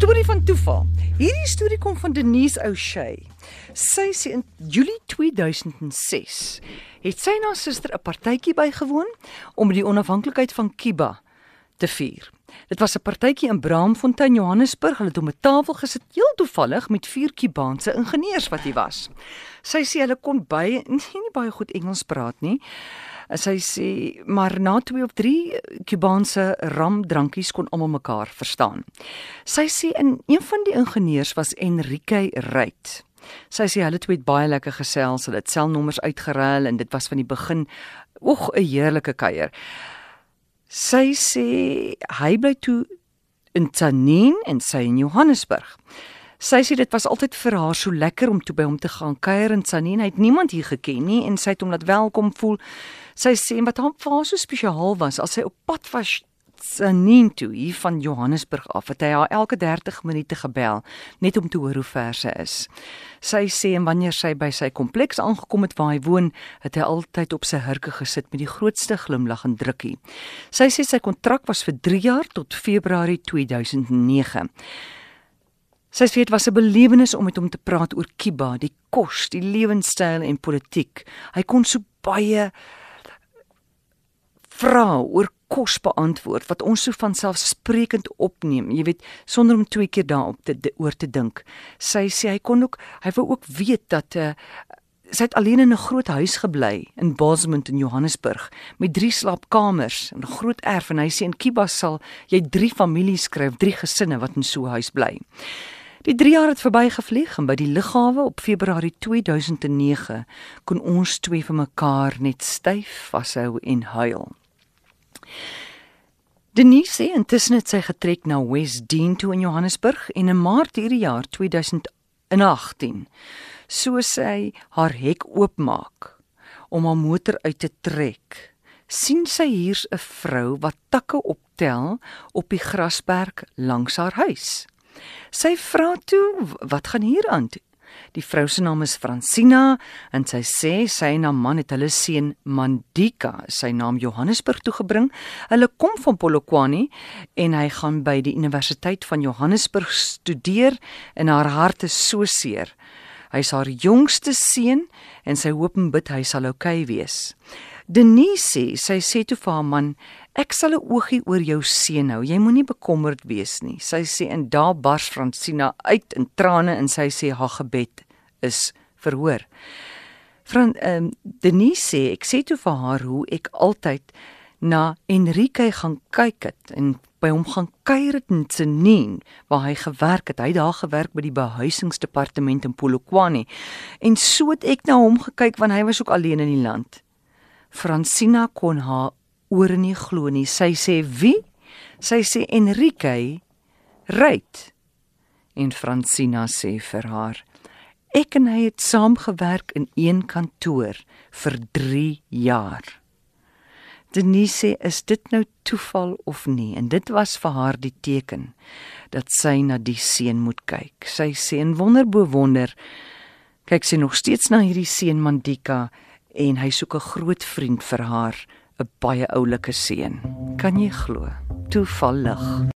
storie van toeval. Hierdie storie kom van Denise O'Shea. Sy sê in Julie 2006 het sy en haar suster 'n partytjie bygewoon om die onafhanklikheid van Kiba te vier. Dit was 'n partytjie in Braamfontein, Johannesburg. Hulle het om 'n tafel gesit, heel toevallig met vier Kubaanse ingenieurs wat hier was. Sy sê hulle kon baie nie, nie baie goed Engels praat nie. Sy sê maar na 2 of 3 Kubaanse ramdrankies kon almal mekaar verstaan. Sy sê in een van die ingenieurs was Enrique Reit. Sy sê hulle twee het baie lekker gesels, hulle het selnommers uitgeruil en dit was van die begin oeg 'n heerlike kuier. Sy sê hy bly toe in Tanin en sy in Johannesburg. Sy sê dit was altyd vir haar so lekker om toe by hom te gaan kuier in Tanin. Hy het niemand hier geken nie en sy het hom laat welkom voel. Sy sê wat hom vir haar so spesiaal was as sy op pad was Sanin toe hier van Johannesburg af het hy haar elke 30 minute gebel net om te hoor hoe ver sy is. Sy sê en wanneer sy by sy kompleks aangekom het waar hy woon, het hy altyd op sy hurke gesit met die grootste glimlag en drukkie. Sy sê sy kontrak was vir 3 jaar tot Februarie 2009. Sy sê dit was 'n belewenis om met hom te praat oor Kiba, die kos, die lewenstyl en politiek. Hy kon so baie vra oor kos beantwoord wat ons so van selfsprekend opneem, jy weet, sonder om twee keer daarop te oor te dink. Sy sê hy kon ook hy wou ook weet dat uh, sy het alleen in 'n groot huis gebly in Bosmont in Johannesburg met drie slaapkamers en 'n groot erf en hy sê in Kiba sal jy drie families skryf, drie gesinne wat in so 'n huis bly. Die 3 jaar het verbygevlieg en by die lughawe op Februarie 2009 kon ons twee vir mekaar net styf vashou en huil. Denise sê intussen het sy getrek na West Dean toe in Johannesburg en in Maart hierdie jaar 2018 so sy haar hek oopmaak om haar motor uit te trek sien sy hier's 'n vrou wat takke optel op die grasperk langs haar huis. Sy vra toe, "Wat gaan hier aan?" Die vrou se naam is Francina en sy sê sy en haar man het hulle seun Mandika, sy naam Johannesburg toe gebring. Hulle kom van Polokwane en hy gaan by die Universiteit van Johannesburg studeer en haar hart is so seer. Hy's haar jongste seun en sy hoop en bid hy sal oukei okay wees. Denise sê, sy sê toe vir haar man, Ek sal 'n oogie oor jou seun hou. Jy moenie bekommerd wees nie. Sy sê en daar bars Francina uit in trane en sy sê haar gebed is verhoor. Fran ehm um, Denise sê ek sê toe vir haar hoe ek altyd na Enrique gaan kyk het en by hom gaan kuier het in Tsenin waar hy gewerk het. Hy het daar gewerk by die behuisingsdepartement in Polokwane. En so het ek na hom gekyk want hy was ook alleen in die land. Francina kon haar oor nie glo nie. Sy sê wie? Sy sê Enrique Ryt. En Francina sê vir haar: Ek en hy het saamgewerk in een kantoor vir 3 jaar. Denise sê is dit nou toeval of nie en dit was vir haar die teken dat sy na die seun moet kyk. Sy sê en wonder bo wonder kyk sy nog steeds na hierdie seun Mandika en hy soek 'n groot vriend vir haar 'n baie oulike seun. Kan jy glo? Toevallig.